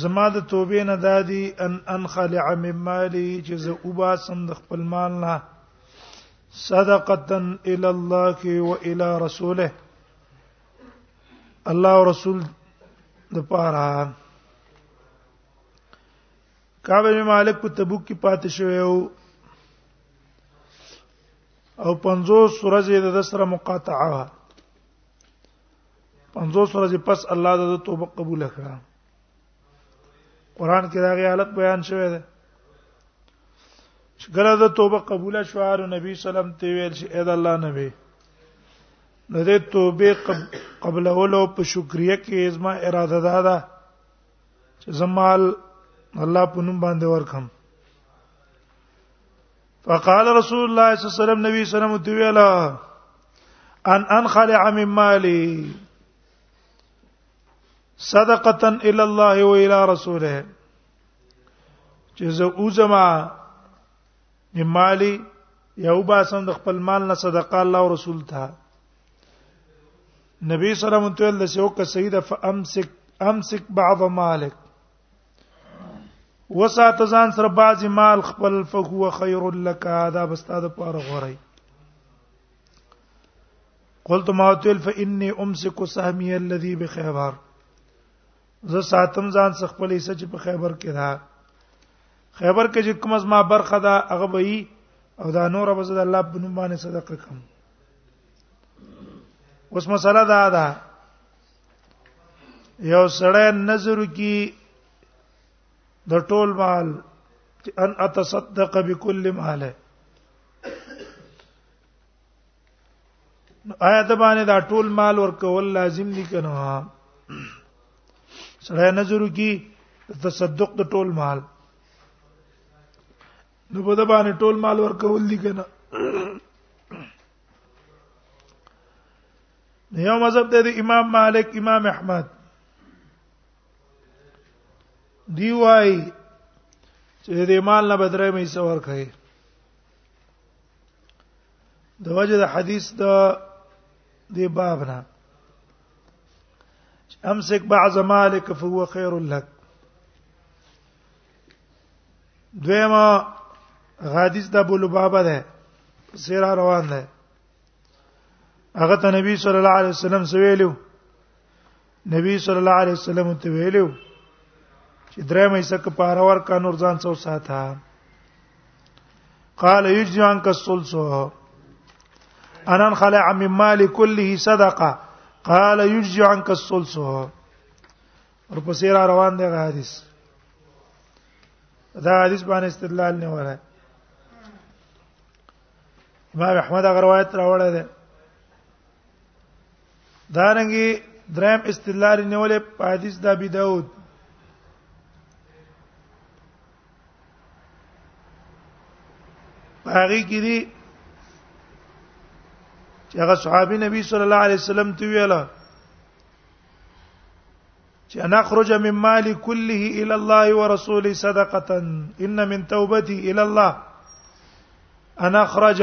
زما د توبې نه دادی ان انخلع من مالی چې زه وباسم د خپل مال نه صدقه الى الله و الى رسوله الله او رسول د پاره کعب بن مالک په تبوک کې پاتې شوی او او 50 ورځې د سره مقاطعه 50 ورځې پس الله د توبه قبول کړه قران کې دا غي حالت بیان شوی دی چې ګره د توبه قبول شوار نبی سلام ته ویل شي اې د الله نبی د دې توبه قبل اولو په شکریا کې ازما اراده ده دا چې زمال الله په نوم باندې ورکم فقال رسول الله صلی الله علیه وسلم نبی صلی الله علیه وسلم ویلا ان انخلع من مالي صدقه الى الله والى رسوله چې زه اوزما من مالي یو باسم د خپل مال نه صدقه الله او رسول ته نبی صلی الله علیه وسلم ته ویل چې او که سیده فامسک امسک بعض مالک وسات ځان سره باز مال خپل فهو خير لك دا بستاد پر غوري قلت ما تل فاني امسك سهمي الذي بخيبر زه ساتم ځان سره خپل حصہ چې په خیبر کې ده خیبر کې چې کوم از ما برخه ده هغه به او دا نور به زه د الله په نوم باندې صدقه کوم اوس مسله دا ده یو سړی نظر کی د ټول مال ان اتصدق بكل ماله آیا د باندې دا ټول مال ورکول لازم دي کنه سړی نظر کی تصدق د ټول مال نو په د باندې ټول مال ورکول دي کنه یو مذهب د امام مالک امام احمد دی وای چې د مال نه بدره مې سور کړي د وجه د حدیث د دی باب نه امسك بعض مالك فهو خير لك دویما حدیث د ابو لبابه ده سیرا روان ده هغه ته نبی صلی الله علیه وسلم سویلو نبی صلی الله علیه وسلم ته ویلو چې درې مې سک پاره ور کا نور ځان څو ساته قال یجزی عنک السلسو انا خلع من مال كله صدقه قال يجزي عنك الثلث ورپسې را روان دی حدیث دا حدیث باندې استدلال نه وره امام احمد هغه روایت راوړی دی دا رنګي دریم استدلال نیولې په حدیث د ابي داود هغه کې دي چې هغه صحابي نبی صلی الله علیه وسلم ته ویل چې انا خرج من مال كله الى الله ورسوله صدقه ان من توبتي الى الله انا خرج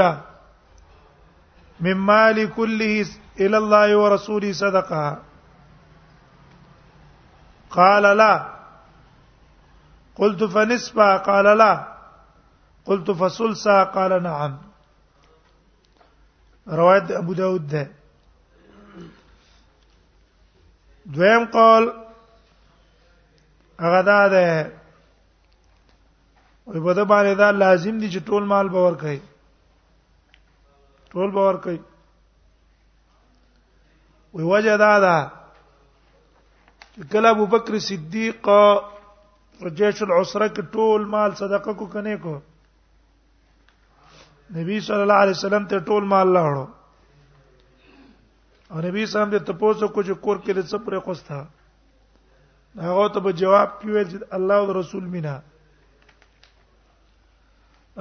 من مال كله ال الله ورسوله صدقه قال لا قلت فنسبا قال لا قلت فسلسا قال نعم روایت ابو داود ده دویم قول هغه دا ده وي په دې باندې دا لازم دي چې ټول مال باور کوي ټول باور کوي وي وجه دا ده چې کله ابو بکر صدیق جیش العسره کې ټول مال صدقه کو کنه کو نبی صلی الله علیه وسلم ته ټول مال لاړو او نبی صلی الله علیه وسلم ته پوسو کو چې کور کې د څه پرې خوستا هغه ته په جواب کې ویل چې الله او رسول مینا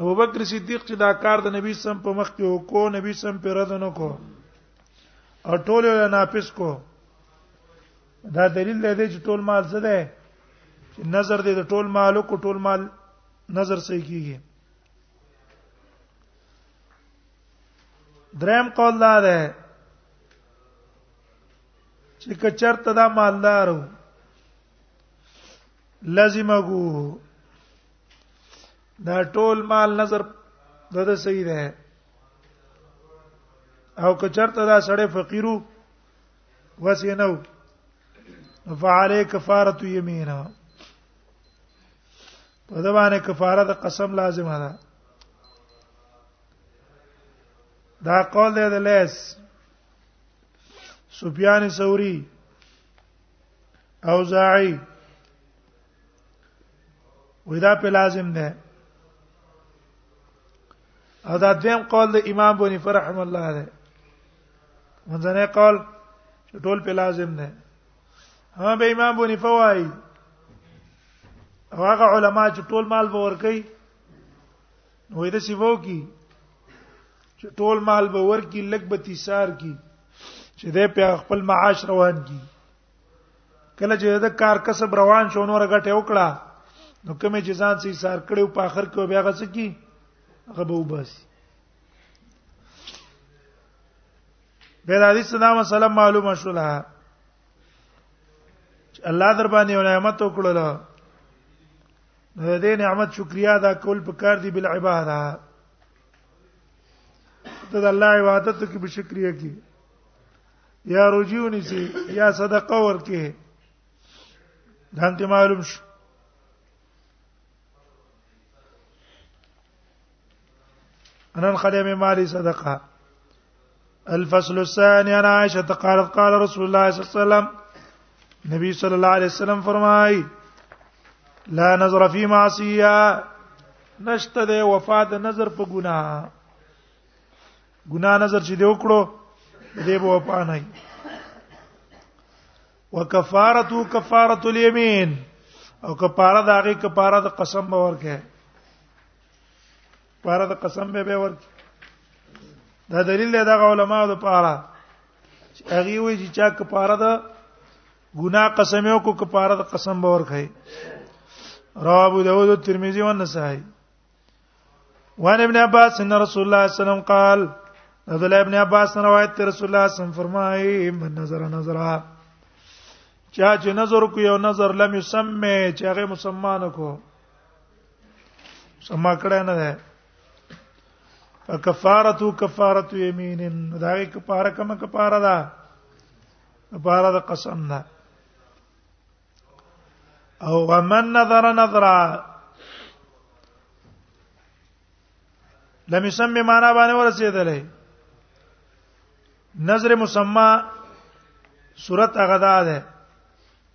ابو بکر صدیق چې دا کار د نبی سم په مخ کې وکړو نبی سم په رد نه کو او ټول یې ناپس کو دا دلیل دی چې ټول مال څه دی چې نظر دی د ټول مالو کو ټول مال نظر صحیح کیږي دریم قول دا ده چې کچرته دا مالدارو لازمګو دا ټول مال نظر دغه صحیح ده او کچرته دا سړی فقیرو وسینو فعلی کفاره یمینا په دا باندې کفاره د قسم لازمه ده دا قول دی د لیس سفیان ثوری اوزاعی ودا په لازم ده او دا دیم قول د امام بونی فرحم الله ده منځنه قول ټول په لازم ده ها به امام بونی فوای هغه علما چې ټول مال به ور کوي نو دې سی وو کی چې ټول مال به ور کی لګ به تیسار کی چې دې په خپل معاش روان کی کله چې د کار کسب روان شو نو رګټه وکړه نو کومې چې ځان سي سار کړو په اخر کې بیا غڅ کی هغه به وباسي به د حدیث دا مسله معلومه شوله الله در باندې یو نعمت وکړل نو دې نعمت شکریا ادا کول پکار دی بل عباده ته د الله عبادت کې به شکریا کی یا رجیونی سی یا صدقه ورکه ځان ته معلوم شو انا الخدم مالي صدقه الفصل الثاني عن عائشه قالت قال رسول الله صلى الله عليه وسلم نبی صلی الله علیه وسلم فرمای لا نظر فی معصیه نشته د وفات نظر په ګناه ګناه نظر چې دی وکړو دې به وفا نه وکفارته کفاره الیمین او کفاره د هغه کفاره د قسم به ورکه کفاره د قسم به به ورکه دا دلیل دی د علماء د پاره چې هغه وی چې چا کفاره د ګناه قسم یو کو کفاره د قسم به ورکه رواه ابو داود او ترمذی او نسائی وان ابن عباس ان رسول الله صلی الله علیه وسلم قال عبد الله ابن عباس روایت ته رسول الله صلی الله علیه وسلم فرمایي من نظر نظرا چا چې نظر کو یو نظر لم یسمع چې هغه مسلمان کو سما کړه نه ده فکفارتو کفارتو یمین دا یې کفاره کما کفاره ده کفاره د قسم ده او ومن نظر نظرا لم يسمى معنا باندې ورسېدلې نظر مسما صورت هغه ده ده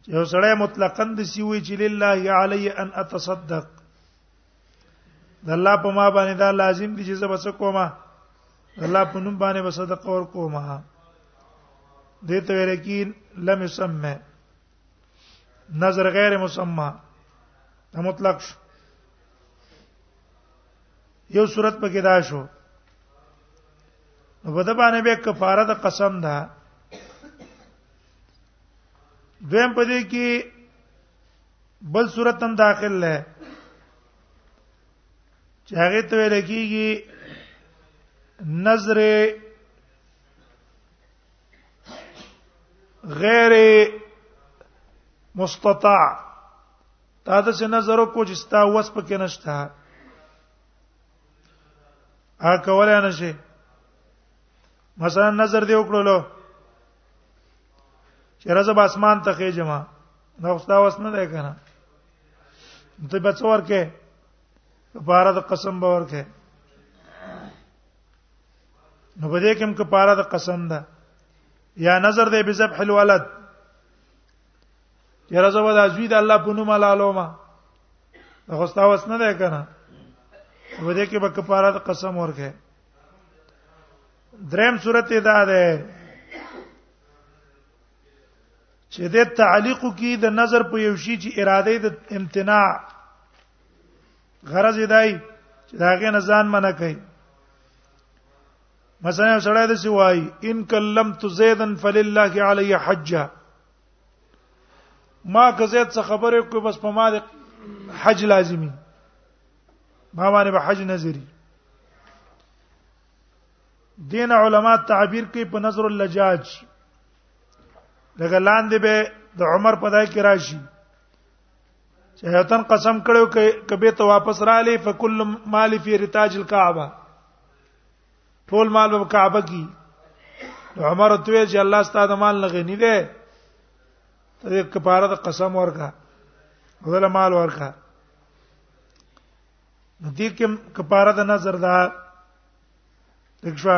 یو سړی مطلقاً د سی وی چې لله علی ان اتصدق د الله په ما باندې دا لازم دي چې زه بس کومه الله په نوم باندې بس صدقه ور کومه دې ته ویل کی لم يسمى نظر غیر مسمى دا مطلق شو یو صورت پکې دا شو نو په د باندې به کفاره د قسم ده دویم په دې کې بل صورت هم داخل ده چې هغه ته ویل کېږي نظر غیر مستطاع تا د څه نظر کو چې ستا وس پکې نشته ا کولای نه شي مثلا نظر دی وکړلو چې رزب اسمان ته کې جما نو ستا وس نه دی کنه ته بچور کې په اړه د قسم باور کې نو په دې کې هم کفاره د قسم ده یا نظر دې به ذبح الولد یا رزو د ازوی د الله په نوم علالو ما خو ستا وس نه ده کنه په دې کې به کفاره د قسم ورکه دریم صورت دا ده چې د تعلیق کې د نظر په یو شی چې اراده د امتناع غرض یې دای چې دا غي نه ځان منه کوي مثلا سړی د سی وای ان کلمت زیدن فلله علی حجه ما که زید څه خبره کوي بس په ما حج لازمی ما باندې به حج نظری دین علما تعبیر کوي په نظر اللجاج لکه لاندې به د عمر په دای کې راشي چې هیتن قسم کړو کې کبه ته واپس را لې فکل مال فی رتاج الكعبه ټول مال په کعبه کې عمر توې چې الله ستاسو مال نه غنی دی ته کفاره د قسم ورکا بدل مال ورکا دې کې کفاره د نظر دا دښوا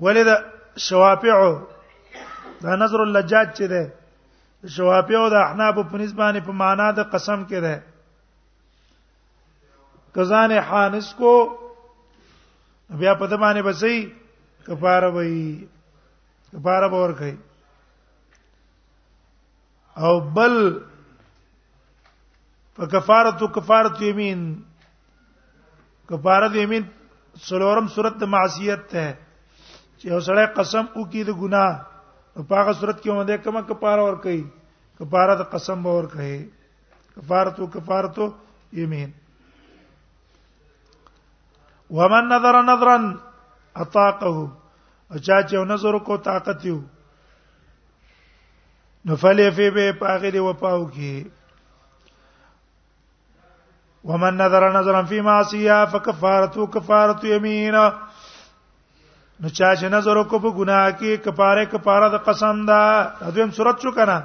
ولید شوافعو دا نظر اللجاج چې ده شوافعو د احناف په نسبانه په معنا د قسم کې ده کزان حانس کو بیا په دمانه بسې کفاره وای کفاره باور کوي او بل په کفاره کفاره یمین کفاره یمین سلورم صورت د معصیت ته چې اوسړه قسم وکي د ګناه په هغه صورت کې باندې کومه کفاره ور کوي کفاره د قسم به ور کوي کفاره تو کفاره تو یمین ومن نظر نظرا اطاقه اچا چې نظر کو طاقت یو نو فلیفی به پاغه دی وپاو کی ومن نظر نظرا فی معصیه فکفارته کفاره یمین نو چا چې نظر کو په ګناه کې کفاره کفاره د قسم ده اذن صورت شو کنه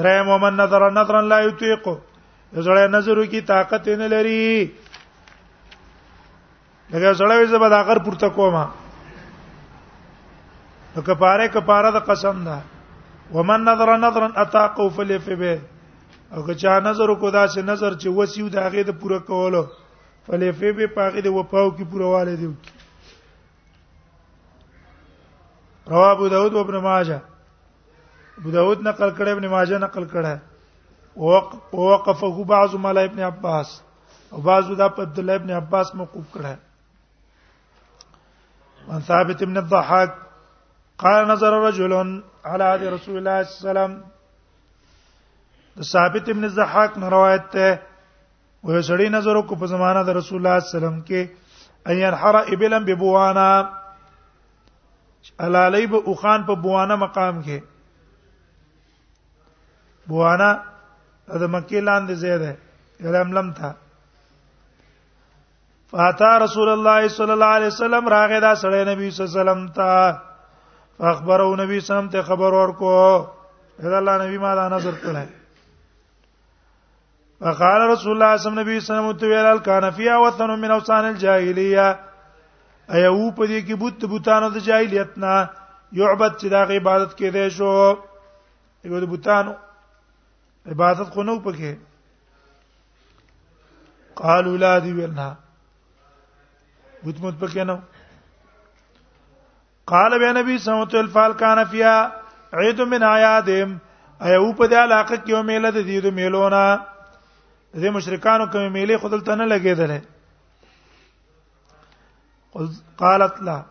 دریم ومن نظر نظرا لا یطیق زړه نظر کی طاقت نه لري لکه سړی زبر دا غر پورته کومه نو کفاره کفاره د قسم ده ومن نظر نظرا اتاقو فليفبه او که چا نظر کو دا سه نظر چې وسیو دا غې د پوره کولو فليفبه پاګه د وپاو کی پوره والے دی رواه ابو داود او ابن ماجه ابو داود نقل کړه ابن ماجه نقل کړه ووقفه بعض مال ابن عباس او بعضو دا په عبد الله ابن عباس موقوف کړه عن ثابت ابن الضحاك قال نظر رجل على عهد رسول الله صلى الله عليه وسلم ثابت ابن الضحاك نه روایت ده وې سړی نظر کو په زمانہ د رسول الله صلی الله علیه وسلم کې ايان حر ابلا ببوانا علاليب او خان په بوانا مقام کې بوانا د مکه لاندې ځای ده لم لم تا فاتا رسول الله صلی الله علیه وسلم راغه دا سړی نبی صلی الله علیه وسلم ته فخبره نبی صلی الله علیه وسلم ته خبر ورکو دا الله نبی ما دا نظر کړه فقال رسول الله صلی الله علیه وسلم تو ویل کان فی وطن من اوسان الجاهلیه ایا و په دې کې بت بوتانو د جاهلیت نه یعبد چې دا عبادت کې دی شو یو د بوتانو عبادت خو نو پکې قالوا لا دی ویلنا بت مت پکې نو قال بیا نبی صلی الله علیه وسلم فال کان فیا عید من عیادهم ایو په دې علاقه کې یو میله د دې میلونه د مشرکانو کوم میله خدل ته نه لګیدل قالت لا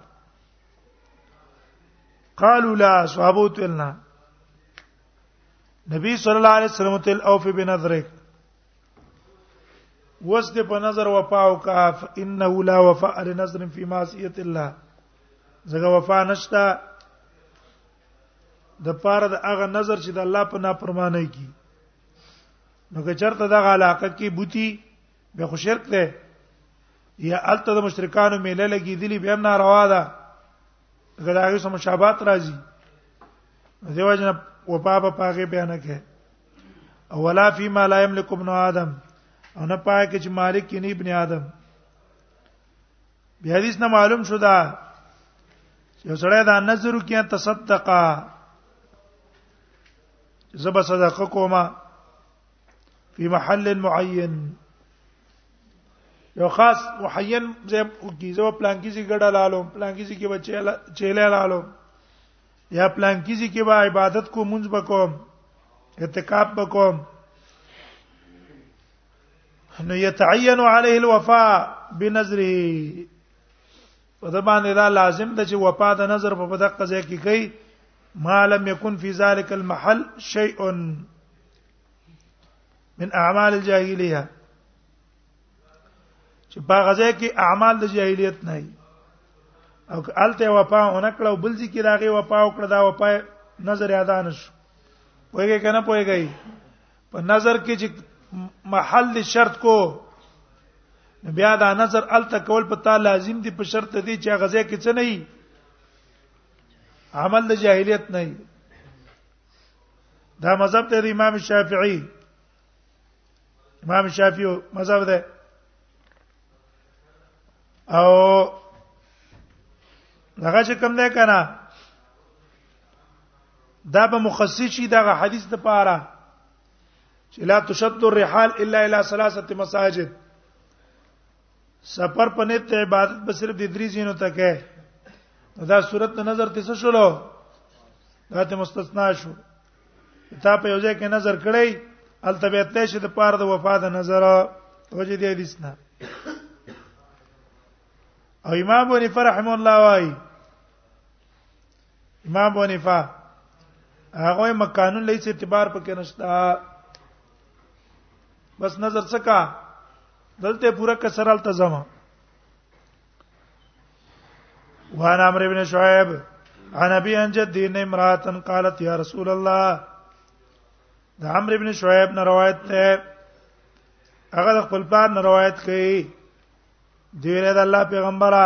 قالوا لا صحابوت لنا نبی صلی الله علیه وسلم تل اوف بنظرک وسد په نظر وفاو کا انه لا وفاء لنظر فی معصیت الله زګه وفا نشتا د پاره د هغه نظر چې د الله په نافرمانی کی نو که چرته دغه علاقه کې بوتي به خو شرک ده یا الته د مشرکانو میله لګی دي به هم ناروا ده اگر هغه سم مشابهت راځي دیو جن و پاپا پاګه بیان کې اولا فی ما لا یملک ابن آدم او نه پای کې چې مالک یې نه ابن آدم به حدیث نه معلوم شو دا یو سړی دا نظر کیا تصدقا زب صدقه کوما فی محل معین یو خاص معین زه کی زو پلان کیږي ګډه لالو پلان کیږي کې بچی چیلې لالو یا پلان کیږي کې با عبادت کو منځ بکوم اعتکاف بکوم نو يتعين عليه الوفاء بنظره په د باندې دا لازم ده چې وفا د نظر په بدقه ځای کې کوي ما لم يكن في ذلك المحل شيء من اعمال الجاهليه چې په غزه کې اعمال د جاهلیت نه وي او الته وفا اونکړه بل ذکر راغي وفا وکړه دا وفا نظر ادا نشو پوهیږي کنه پوهیږي په نظر کې چې محل شرط کو بیا دا نظر ال تکول په تا لازم دي په شرط دي چې غزه کې څه نه عمل د جاهلیت نه دا مذهب ته امام شافعي امام شافعي مذهب ده او هغه چې کوم ده کنه دا به مخصص شي دا حدیث د پاره چې لا تشد الرحال الا الى ثلاثه مساجد سفر په نیت عبادت به صرف د درې زینو ته کې دا صورت د نظر تیس شولو دا ته مستثنا شو تا په یو ځای کې نظر کړی التبیت ته شه د پاره د وفا د نظر وجه دې حدیث نه او امام ابو حنیفه رحم الله وايي امام ابو حنیفه هغه مکانون لیس اعتبار پکې نشتا بس نظر څکا دلته پورا کسر التزم وان امر ابن شعيب عن ابي ان جدي ان امراه قالت يا رسول الله دا عمر ابن شعيب نه روایت ده هغه د خپل پلار نه روایت کوي دی ویل د الله پیغمبره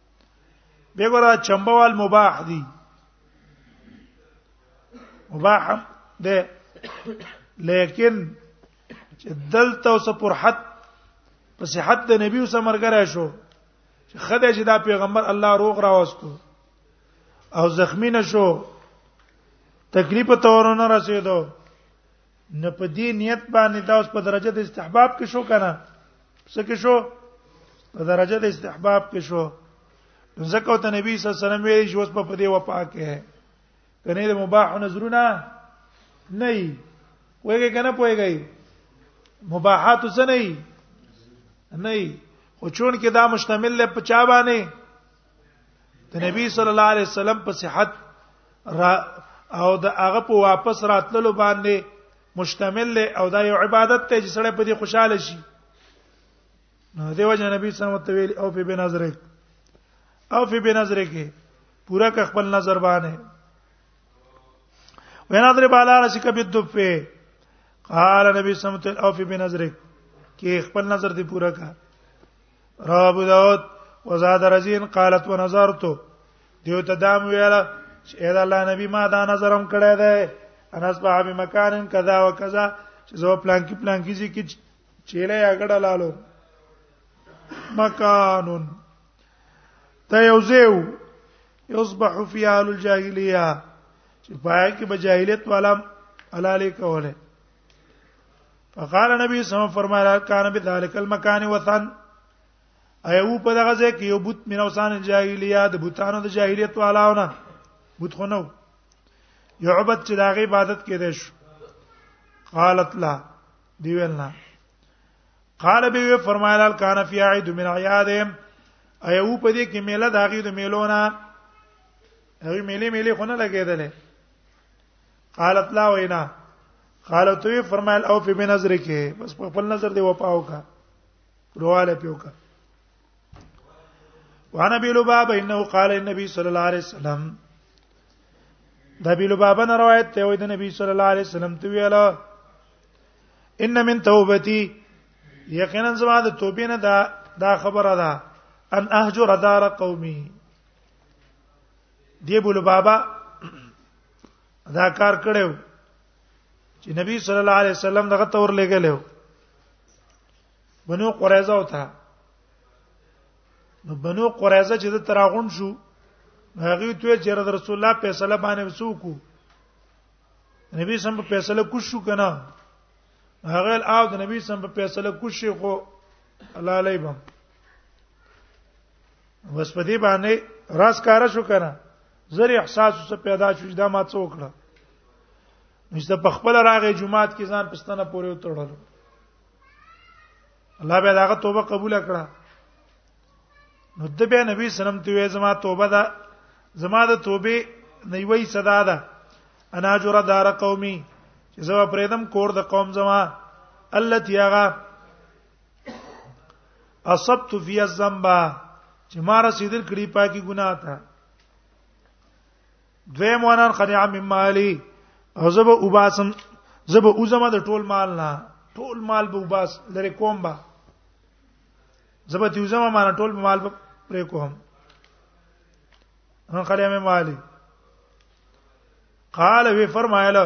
به ګره چمبوال مباح دي مباح ده لیکن چې دلته اوس پر حد په صحت د نبی اوس مرګره شو چې خدای چې دا پیغمبر الله روغ راوستو او زخمی نشو تکلیف تورونه رسیدو نه په دې نیت باندې دا اوس په درجه د استحباب کې شو کنه څه کې شو په درجه د استحباب کې شو ځکه ته نبی صلی الله علیه وسلم ویل چې اوس په دې وپا کې ہے کنه د مباح نظرونه نه وي وایي کنه پويږي مباحات څه نه وي نه وي خو چون کې دا مشتمل له پچا باندې د نبی صلی الله علیه وسلم په صحت را او د هغه په واپس راتللو باندې مشتمل له او دا یو عبادت ته چې سړی په دې خوشاله شي نو دیو جن نبی صلی الله علیه وسلم او په بنظر او په بنظر کې پورا ک خپل نظر باندې وینا درې بالا راشک به دفه قال نبی صلی الله علیه وسلم او په بنظر کې خپل نظر دی پورا کا رواه ابو داود وزاد رزين قالت ونظرت دیو ته دام ویلا چې اې الله نبی ما دا نظرم کړی دی انس په ابي مکان کذا وکذا چې زو پلان کې پلان کې چې چیلې اګړه لالو مکانون ته یو زیو یصبح فی اهل الجاهلیه چې پای کې به جاهلیت والا علاله کوله فقال نبی صلی الله علیه وسلم فرمایله کان بذلک المکان وثن ایو په دغه ځای کې یو بت من اوسان الجاهلیه د بتانو د جاهلیت والاونه بت خو نو یعبد چې دغه عبادت کې دیش قالت لا دی ویلنا قال به فرمایله کان فی عید من عیادهم ایو په دې کې میله دغه د میلونه هغه میلې میلې خو نه لګیدلې قالت لا وینا قالت وی فرمایل او فی بنظر کې بس په خپل نظر دی وپاو کا رواله پیو کا وعن ابي لبابه انه قال النبي صلى الله عليه وسلم دا ابي لبابه نه روایت ته وي د نبی صلی الله علیه وسلم ته ویل ان من توبتي یقینا زما د توبې نه دا دا خبره ده ان اهجر دار قومي دی ابو لبابه دا کار کړو چې نبی صلی الله علیه وسلم دغه تور لګلو بنو قریظه او ته نو بنو قریظه چې د تراغون شو هغه ته چې رسول الله په صلی الله باندې وسوکو نبی سم په فیصله کوش شو کنه هغه او د نبی سم په فیصله کوش شو خو الله علیه بس په دې باندې راس کار شو کنه زر احساس څه پیدا شو دا ما څه وکړه نشته په خپل راغې جمعات کې ځان پښتنه پورې وتړل الله به داغه توبه قبول کړه نو د به نبی سلام ته وې زما توبه ده زما د توبه نیوي صدا ده انا جره دار قومي چې زما پرېدم کور د قوم زما التي هغه اصبت فی الذنب چې ما رسیدل کړي پاکي ګناه ته دویم وانان خدای عام مالی او زب وباسم زب اوزما د ټول مال نه ټول مال به وباس لري کوم با زب تی اوزما ما ټول مال به پرې کوم ان خدای عام مالی قال وی فرمایله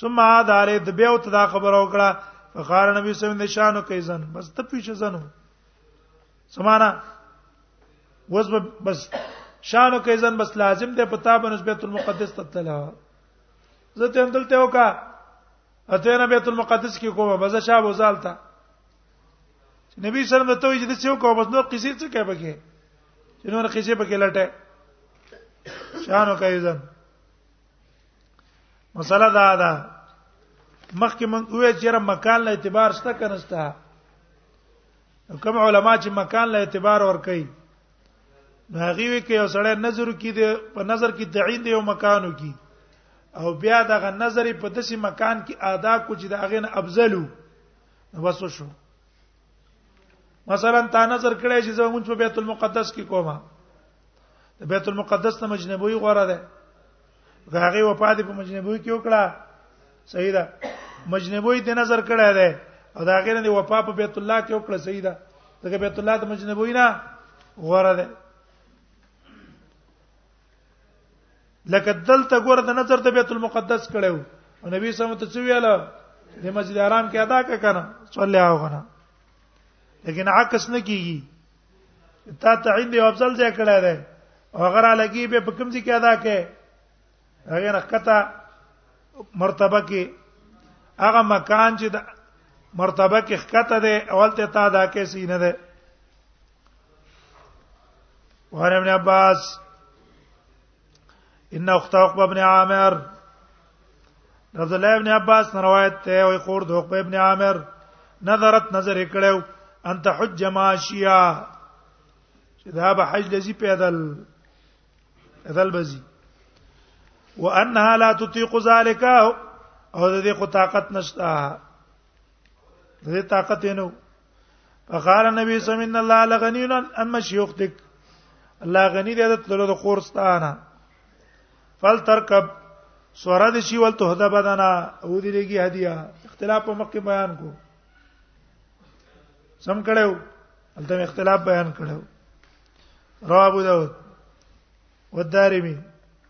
ثم عاد علی د بیا ته دا خبر او کړه فقال نبی صلی الله علیه وسلم نشانو کوي ځن بس ته پیښه ځنو سمانا وز بس شانو کوي ځن بس لازم ده پتا بنس بیت المقدس ته تللا زه ته اندل ته وکا اته نه بیت المقدس کې کومه بس شاه وزالتا نبی صلی الله علیه وسلم ته وی چې د څو کومه بس نو قصې څه کوي پکې چې نو قصې پکې لټه شانو کوي ځن مسله دا ده مخکې مونږ وې چې را مکان له اعتبار شته کنه شته کوم علما چې مکان له اعتبار ور کوي هغه وی کې یو سړی نظر کې دی په نظر کې تعین دی یو مکانو کې او بیا دغه نظر په دسی مکان کې ادا کو چې د اغه نه افضلو نو وسو شو مثلا تا نظر کړی چې زه مونږ په بیت المقدس کې کومه بیت المقدس ته مجنبوي غوړه ده هغه وفات په مجنبوي کې وکړه صحیح ده مجنبوي ته نظر کړی ده او دا غیر نه وفا په بیت الله کې وکړه صحیح ده دغه بیت الله د مجنبوي نه غوړه ده لکه دلته ګور د نظر د بیت المقدس کړو او نبی صلی الله علیه وسلم ته ویاله د مسجد حرام کې ادا کا کنه صلی او کنه لیکن عکس نه کیږي تا ته عین دی افضل ځای کړه ده او غره لګي به په کوم ځای کې ادا کې هغه رکته مرتبه کې هغه مکان چې مرتبه کې خکته ده اول ته تا ادا کې سینه ده وعن ابن عباس ان اخت عقبه ابن عامر رضی الله ابن عباس نه روایت ته وي خور د عقبه ابن عامر نظرت نظر کړو ان تحج ماشیا چې دا به حج لذي پیدل پیدل بزي وانها لا تطيق ذلك او د دې خو طاقت نشته دې طاقت یې نو فقال النبي صلى الله عليه وسلم الله لغني عن مشيختك الله غني دې د تللو د خورستانه فل ترکب سوره د شی ول تهدا بدنا او دې لګي هدیه اختلاف په مخ کې بیان کو سم کړو الته اختلاف بیان کړو رواه ابو داود والدارمي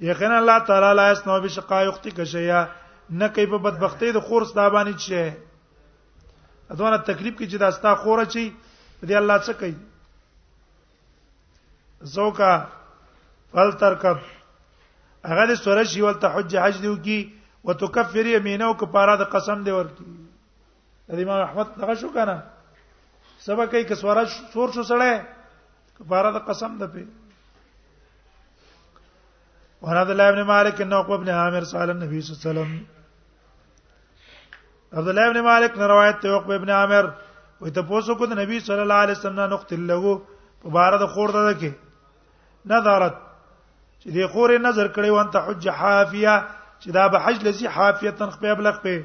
یقینا الله تعالی لا اسنو بشقا یختی کشیا نه کوي په بدبختی د خور ستا باندې چې ادوانه تکلیف کې چې دا ستا خوره چی دی الله څه کوي زوکا فلترکب هغه د سوره شی ول تحج حج دیو کی وتکفر یمینه او کفاره د قسم دی ورکی د امام احمد هغه شو کنه سبا کوي کسوره سور شو سړی کفاره د قسم ده په وعن عبد الله بن مالك انه عقبه بن عامر سال النبي صلى الله عليه وسلم عبد الله بن مالك نے روایت ته عقبه بن عامر وي ته پوسو کو د نبی صلی الله علیه وسلم نه نقطه لګو په بار د خور ده کې نظرت چې د خور نظر کړي وانت حج حافیه چې دا به حج لسی حافیه تنخ په بلخ په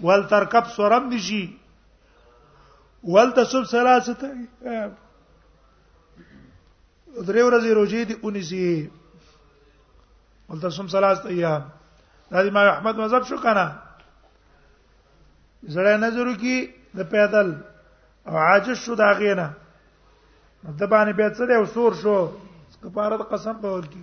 ول ترکب سورم دي شي ول تصب ثلاثه درې ورځې روزي دي اونسي ول تصم ثلاثه ايام دا د امام احمد مذهب شو کنه زړه نظر کی د پیدل او عاجز شو دا غینا د باندې به څه دی وسور شو کفاره د قسم په ور کی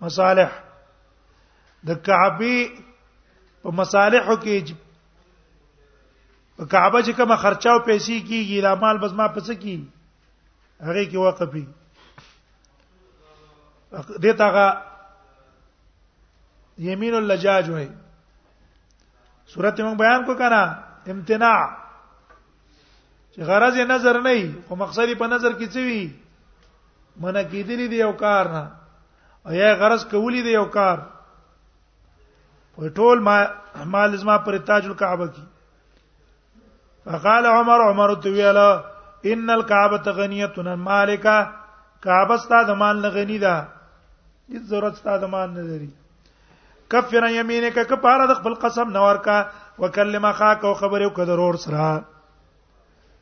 مصالح د کعبه په مصالحو کې په کعبه چې کوم خرچه او پیسې کیږي د مال بس ما پڅ کی هغه کې وقفي دته هغه یمین اللجاج وای صورت موږ بیان کو کنه امتناع چې غرض یې نظر نه وي خو مقصد په نظر کې څه وي من کېدلی دی یو کار نه او یا غرض کولی دی یو کار په ټول ما مال زما پر تاج الکعبه کې فقال عمر عمر تو ویل ان الكعبه غنیتنا مالکا کعبه ستاسو مال نه غنی ده هیڅ ضرورت ستاسو مال نه لري کفر یمینک کفاره د خپل قسم نور کا وکلم خاک او خبرو کدرور سره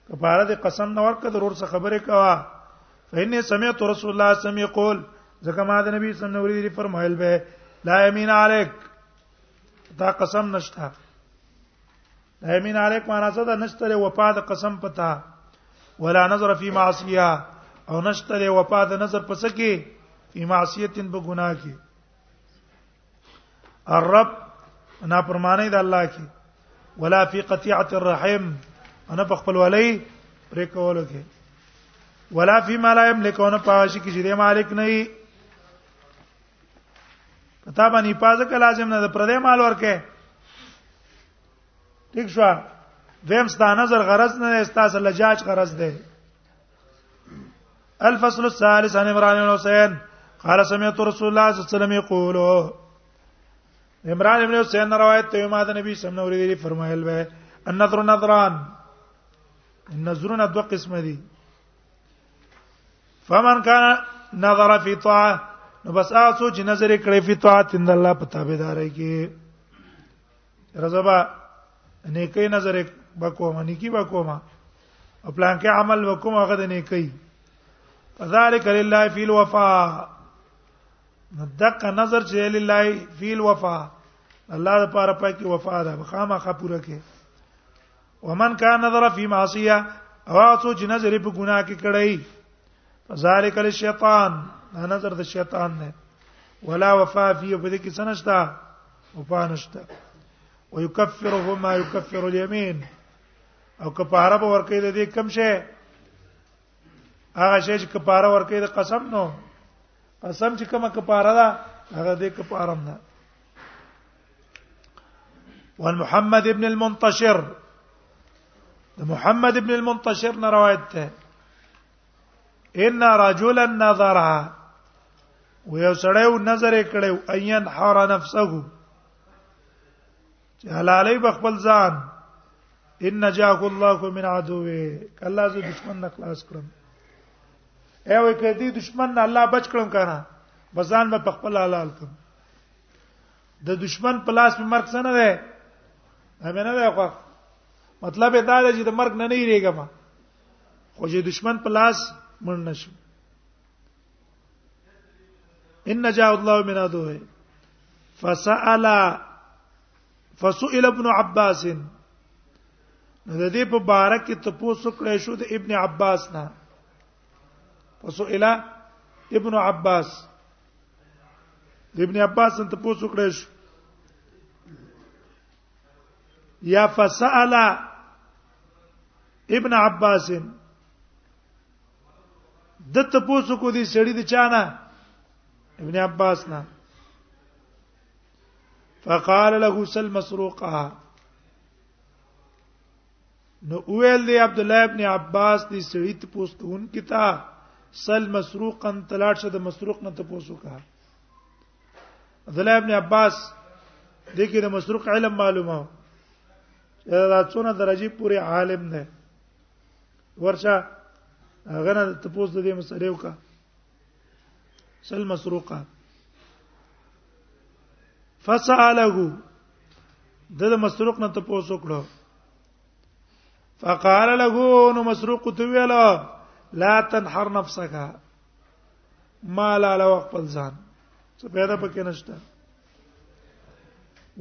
کفاره د قسم نور کدرور سره خبره کوا فإني سمعت رسول الله صلى الله عليه وسلم يقول ځکه ما د نبی صلی الله علیه وسلم فرمایل به لا یمین علیک دا قسم نشته امین علیک معنا څه ده نشتره وفا د قسم پتا ولا نظر فی معصیه او نشتره وفا د نظر پس کې فی معصیه په ګناه کې الرب انا پرمانه د الله کې ولا فی قطیعه الرحم انا په خپل ولی پرې کولو کې ولا فی ما لا یملکونه پاش کې چې د مالک نه وي کتابه نه پاز کله لازم نه د پردې مال ورکه ٹھیک شو دیم ستا نظر غرض نه استاس لجاج غرض ده الفصل الثالث عن عمران بن حسين قال سمعت رسول الله صلى الله عليه وسلم يقول عمران بن حسين روایت ته ما د نبی صلی الله علیه وسلم فرمایل به النظر نظران النظرون دو قسم دي فمن كان نظر في طاعه نو بس هغه څو چې نظر کړی په طاعت اند الله په تابعداري کې رضبا نیکي نظر بکوما نیکی بکوما او پلان کې عمل وکوم هغه د نیکی فذلک لله فی الوفا دغه نظر چې لله فی الوفا الله لپاره پکې وفا ده خامخا پوره کې ومن کان نظر فی معصیه او هغه څوک چې نظر په ګناه کې کړی فذالک للشیطان دا نظر د شیطان نه ولا وفا فی په دې کې سنشتا او پانشته ويكفره ما يكفر اليمين او کفاره به ورکې د دې کم شي هغه شی چې کفاره ورکې د قسم نو قسم چې کومه کفاره ده هغه دې کفاره نه وان محمد ابن المنتشر محمد ابن المنتشر نه روایت ده ان رجلا نظر و یو سړی و نظر کړو اين حر نفسه چې حلالي بخپل ځان ان نجاك الله من عدوه کله زه دشمن نه خلاص کړم اے وای کدی دشمن نه الله بچ کړم کنه بزان به خپل حلال کړم د دشمن پلاس په مرګ سره نه ده همینه ده خو مطلب دا دی چې د مرګ نه نه ریګم خو چې دشمن په لاس مړ نشو ان جاء الله من ادوه فسأل فسئل ابن عباس نو د دې په باره کې تاسو کړی شو د ابن عباس نه فسئل ابن عباس د ابن عباس ته تاسو کړی شو یا فسأل ابن عباس د ته پوسو کو دي سړی د چانه ابن عباس نه فقال له سل مسروقها نو اویل دی عبد الله ابن عباس دی سړی ته پوسټون کتا سل مسروقا تلاش د مسروق نه ته پوسو کا عبد الله ابن عباس د کې د مسروق علم معلومه دا څونه درجه پورې عالم نه ورشه هغه نه ته پوس د دې مسلې وکا سل مسروقه فساله د مسروق نه ته پوس وکړو فقال له نو مسروق تو ویلا لا تنحر نفسك مال علی وقت ځان څه پیدا پکې نشته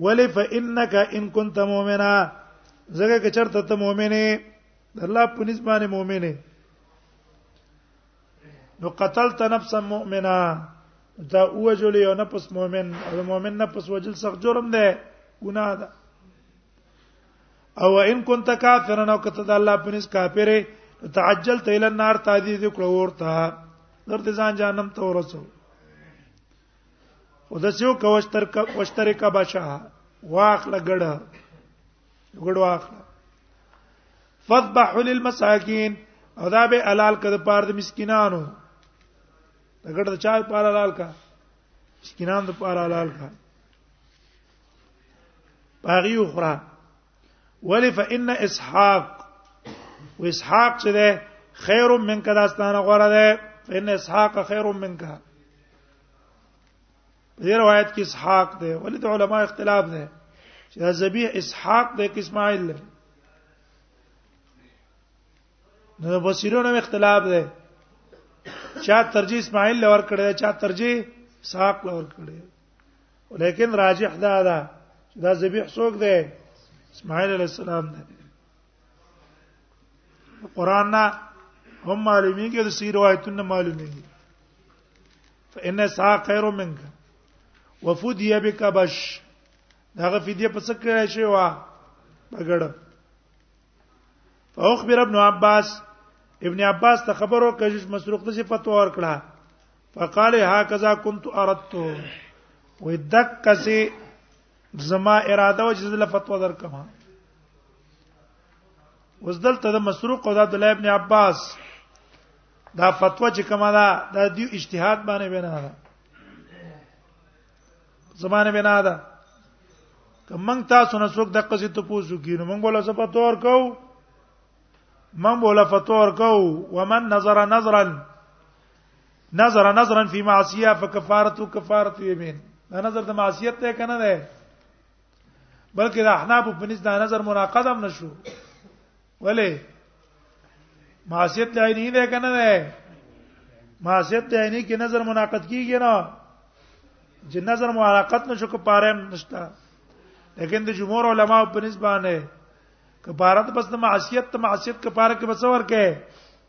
ولی فانک ان كنت مؤمنا زګه که چرته ته مؤمنه الله په نسبت مؤمنه نو قتلت نفسا مؤمنا دا اوجل یو نفس مؤمن او مؤمن نفس وجل سخت جرم ده ګناه ده او ان كنت کافرا او کته د الله پنس کافره تعجل تیل النار تادی دې کړو ورته درته ځان جانم ته ورسو او د سیو کوشتر کا کوشتر کا بچا واخله ګړه ګړه واخله فذبح للمساکین او دا به حلال کده پاره د مسکینانو دا ګړه چا پاره حلال کا مسکینانو پاره حلال کا باغي اخرى ولي فان اسحاق واسحاق چې ده خير منك داستانه غره ده فان اسحاق خير منك په دې روایت کې اسحاق ده ولې د علما اختلاف ده چې دا ذبیح اسحاق ده کې اسماعیل ده نو بصیرونو اختلاف ده چا ترجیح اسماعیل لور کړی چا ترجیح اسحاق لور کړی ولیکن راجح دا ده چې دا ذبیح څوک دی اسماعیل علی السلام دی قران نه هم معلومیږي د سی روایتونه معلومیږي فإن سا خير منك وفدي بك بش داغه فدیه پس کړی شي وا بغړ فاخبر ابن عباس ابن عباس ته خبرو کجش مسروق ته صفات ور کړه فقال هكذا كنت اردت ودک سي زما اراده و چې زله فتوا درکم اوس دلته د مسروق او د عبد الله ابن عباس دا فتوا چې کومه ده د دې اجتهاد باندې بنا ده زمانه بنا ده کمن تاسو نه څوک د قصې ته پوسو کینو مونږ ولا څه پتو ور کوو من بوله فتور کو ومن نظر نظرا نظر نظرا فی معصیه فکفارته کفاره یمین دا نظر د معصیت ته کنه ده بلکې د احناف په نس دا نظر مناقض هم نشو ولی معصیت ته عینی ده کنه ده معصیت ته عینی کې نظر مناقض کیږي نه چې نظر مناقض نشو کو پاره نشتا لیکن د جمهور علما په نس باندې کفارت بس د معصیت ته معصیت کفاره کې بسور کې